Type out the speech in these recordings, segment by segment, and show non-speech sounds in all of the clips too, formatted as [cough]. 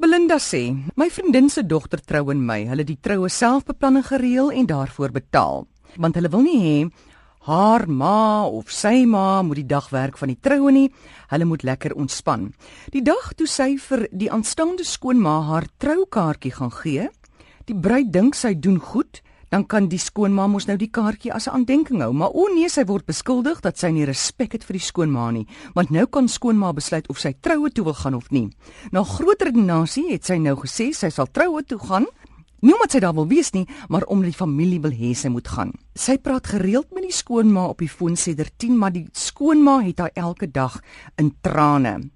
Belinda sê, my vriendin se dogter trou in Mei. Hulle die troue selfbeplanning gereël en daarvoor betaal, want hulle wil nie hê haar ma of sy ma moet die dag werk van die troue nie. Hulle moet lekker ontspan. Die dag toe sy vir die aanstaande skoonma haar troukaartjie gaan gee, die bruid dink sy doen goed, dan kan die skoonma mos nou die kaartjie as 'n aandenking hou, maar o nee, sy word beskuldig dat sy nie respek het vir die skoonma nie, want nou kan skoonma besluit of sy troue toe wil gaan of nie. Na groter redenasie het sy nou gesê sy sal troue toe gaan, Nie omdat sy daar wil wees nie, maar omdat die familie wil hê sy moet gaan. Sy praat gereeld met die skoonma op die foon sedert 10, maar die skoonma het haar elke dag in trane.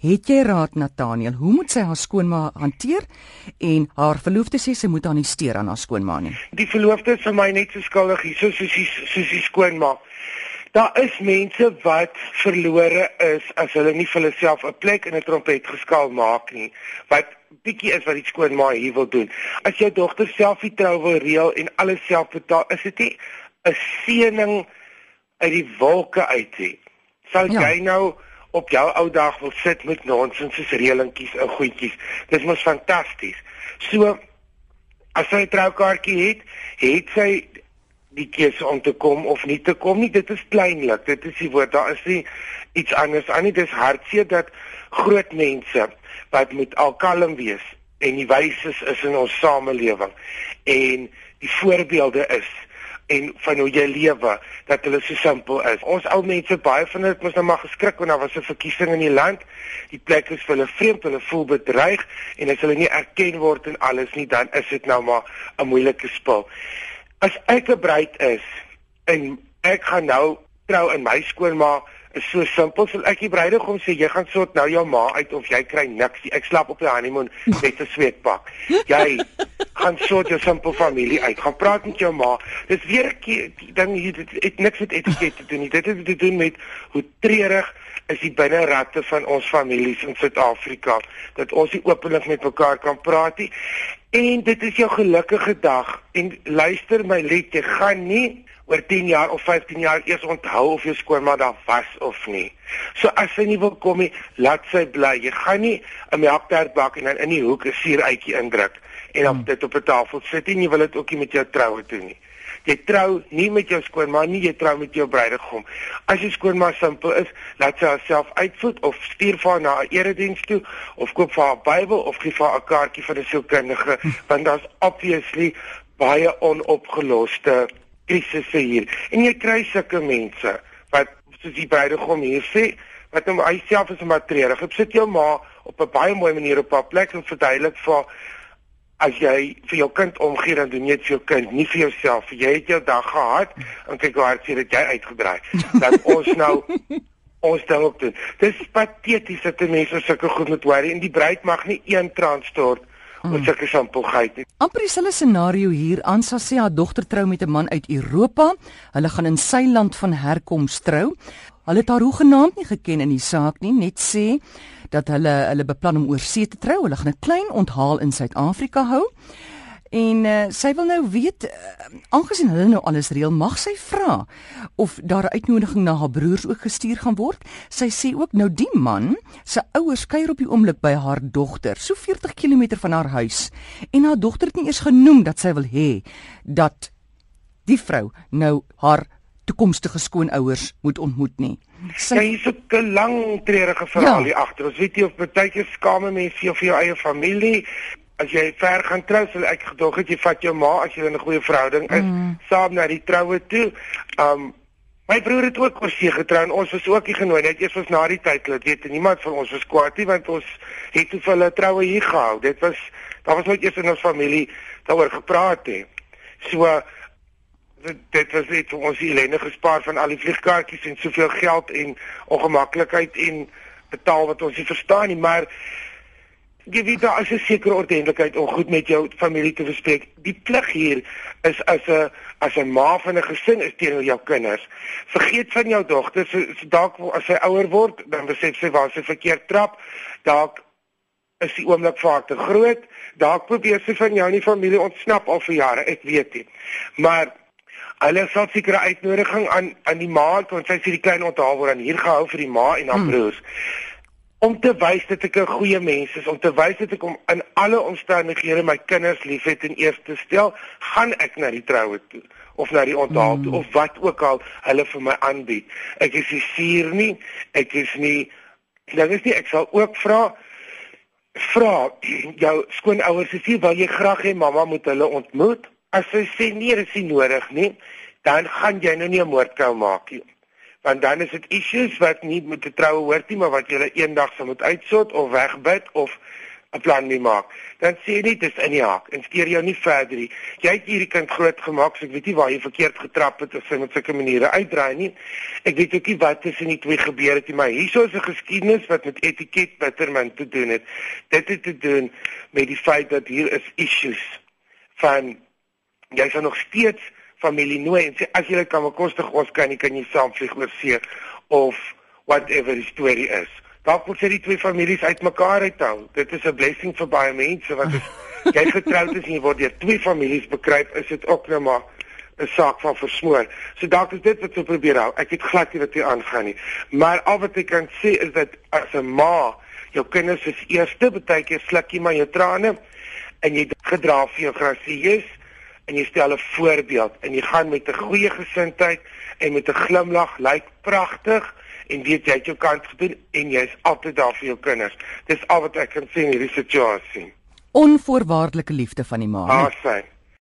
Het jy raad Nathaniel, hoe moet sy haar skoonma hanteer en haar verloofde sê sy moet haar nie steur aan haar skoonma nie. Die verloofde is vir my net so skuldig hier soos soos die soos die skoonma. Daar is mense wat verlore is as hulle nie vir hulle self 'n plek in 'n trompet geskaal maak nie. Wat bietjie is wat die skoonma hier wil doen. As jou dogter self die trou wil reël en alles self betaal, is dit nie 'n seëning uit die wolke uit nie. Sal ja. jy nou op jou ou dag wil sit met nonsens soos reëlingkies en goedjies. Dis mos fantasties. So as sy 'n troukaartjie het, het sy die keuse om te kom of nie te kom nie. Dit is kleinlik. Dit is die woord. Daar is nie iets anders aan nie. Dis hartseer dat groot mense wat moet alkalm wees en die wyses is in ons samelewing en die voorbeelde is en van hoe jy lewe dat hulle so simpel is. Ons ou mense baie van dit mos nou maar geskrik want daar was 'n verkiesing in die land. Die plek is vir hulle vreemd, hulle voel bedreig en as hulle nie erken word en alles nie, dan is dit nou maar 'n moeilike spel as ek 'n bruid is en ek gaan nou trou in my skoonma is so simpel sal ek die bruidegom sê jy gaan sort nou jou ma uit of jy kry niks. Ek slap op die honeymoon met 'n sweetpak. Jy gaan sort jou simpel familie uit. Gaan praat met jou ma. Dis weer 'n ding hier dit het niks met etiket te doen nie. Dit het te doen met hoe treurig is die binneratte van ons families in Suid-Afrika dat ons nie openlik met mekaar kan praat nie. En dit is jou gelukkige dag. En luister my lied, jy gaan nie oor 10 jaar of 15 jaar eers onthou of jou skoonma daar was of nie. So as sy nie wil kom nie, laat sy bly. Jy gaan nie 'n melktert bak en dan in die hoek 'n suuruitjie indruk en dan hmm. dit op 'n tafel sit en jy wil dit ook nie met jou troue doen nie. Jy trou nie met jou skoonma nie, jy trou met jou bruidegom. As jou skoonma simpel is, laat sy haarself uitvoed of stuur vir haar na 'n erediens toe of koop vir haar 'n Bybel of gee vir haar 'n kaartjie vir 'n sielkundige, want daar's obviously baie onopgeloste krisisse hier. En jy kry sulke mense wat soos die bruidegom hier sê, wat hom self is 'n matreerig. Ek sit jou ma op 'n baie mooi manier op haar plek en verduidelik vir as jy vir jou kind omgee dan doen jy dit vir jou kind, nie vir jouself. Jy het jou dag gehad en kyk hoe hard jy dit jy uitgedraai. Dat [laughs] ons nou ons ding op doen. Dis pateties dat mense sulke goed moet worry en die bruid mag nie een traan stort oor hmm. sulke simpelheid nie. Amper dieselfde scenario hier. Ansa sê haar dogter trou met 'n man uit Europa. Hulle gaan in sy land van herkoms trou. Hulle het haar hoegenaamd nie geken in die saak nie, net sê dat hulle hulle beplan om oor see te trou. Hulle gaan 'n klein onthaal in Suid-Afrika hou. En uh, sy wil nou weet uh, aangesien hulle nou alles reël, mag sy vra of daar 'n uitnodiging na haar broers ook gestuur gaan word. Sy sê ook nou die man se ouers kuier op die oomblik by haar dogter, so 40 km van haar huis. En haar dogter het nie eers genoem dat sy wil hê dat die vrou nou haar toekomstige skoonouers moet ontmoet nie. Sy ja, is 'n lang treurige verhaal ja. hier agter. Ons weet jy of partykeer skame mense vir jou, vir jou eie familie. As jy ver gaan trou, sal ek gedog het jy vat jou ma as jy in 'n goeie verhouding is, mm. saam na die troue toe. Um my broer het ook oor see getrou en ons was ook nie genooi net eers was na die tyd, dit weet niemand van ons was kwaad nie want ons het te veel troue hier gehou. Dit was daar was nooit eers in ons familie daaroor gepraat nie. So dit dit was net vir ons ellende gespaar van al die vliegkaartjies en soveel geld en ongemaklikheid en betaal wat ons nie verstaan nie maar jy weet daar is 'n sekere ordentlikheid om goed met jou familie te bespreek die plig hier is as 'n as 'n ma van 'n gesin is teenoor jou kinders vergeet van jou dogter so, so dalk as sy ouer word dan besef sy waar sy verkeerd trap dalk is die oomblik vir haar te groot dalk probeer sy van jou en die familie ontsnap al vir jare ek weet nie maar Hulle sal seker 'n uitnodiging aan aan die ma, want sy sê die klein onthaal word dan hier gehou vir die ma en haar hmm. broers. Om te wys dat ek 'n goeie mens is, om te wys dat ek om in alle omstandighede my kinders liefhet en eerste stel, gaan ek na die troue toe of na die onthaal toe mm. of wat ook al hulle vir my aanbied. Ek is nie suur nie, ek is nie Dit is nie ek sal ook vra vra [clears throat] jou skoonouers sê wil jy graag hê mamma moet hulle ontmoet? As sy sê nee, dit is nie nodig nie, dan gaan jy nou nie 'n moordkou maak nie want dan is dit issues wat nie met 'n troue hoort nie, maar wat jy eendag sal moet uitsort of wegbid of 'n plan mee maak. Dan sê jy net dis in die haak en steur jou nie verder nie. Jy het hierdie kind groot gemaak, so ek weet nie waar jy verkeerd getrap het of sy met sulke maniere uitdraai nie. Ek weet ook nie wat tussen die twee gebeur het nie, maar hierso is 'n geskiedenis wat met etiket bitterman te doen het. Dit het te doen met die feit dat hier is issues van jy sal nog steeds familie nooi en sê as jy kan bekostig ons kan nie kan jy saam vlieg oor see of whatever die storie is. Dalk moet jy die twee families uitmekaar uithou. Dit is 'n blessing vir baie mense wat is, [laughs] jy getroud is en jy word deur twee families bekruip, is dit ook nou maar 'n saak van versmoor. So dalk is dit wat jy probeer hou. Ek het glad nie wat jy aangaan nie. Maar al wat ek kan sê is dat as 'n ma jou kinders is eerste baie keer slukkie maar jou trane en jy gedra vir jou grasieus en jy stel 'n voorbeeld en jy gaan met 'n goeie gesindheid en met 'n glimlag lyk pragtig en weet jy het jou kant gedoen en jy's altyd daar vir jou kinders. Dis al wat ek kan sê in hierdie situasie. Onvoorwaardelike liefde van die ma. Ah, sy.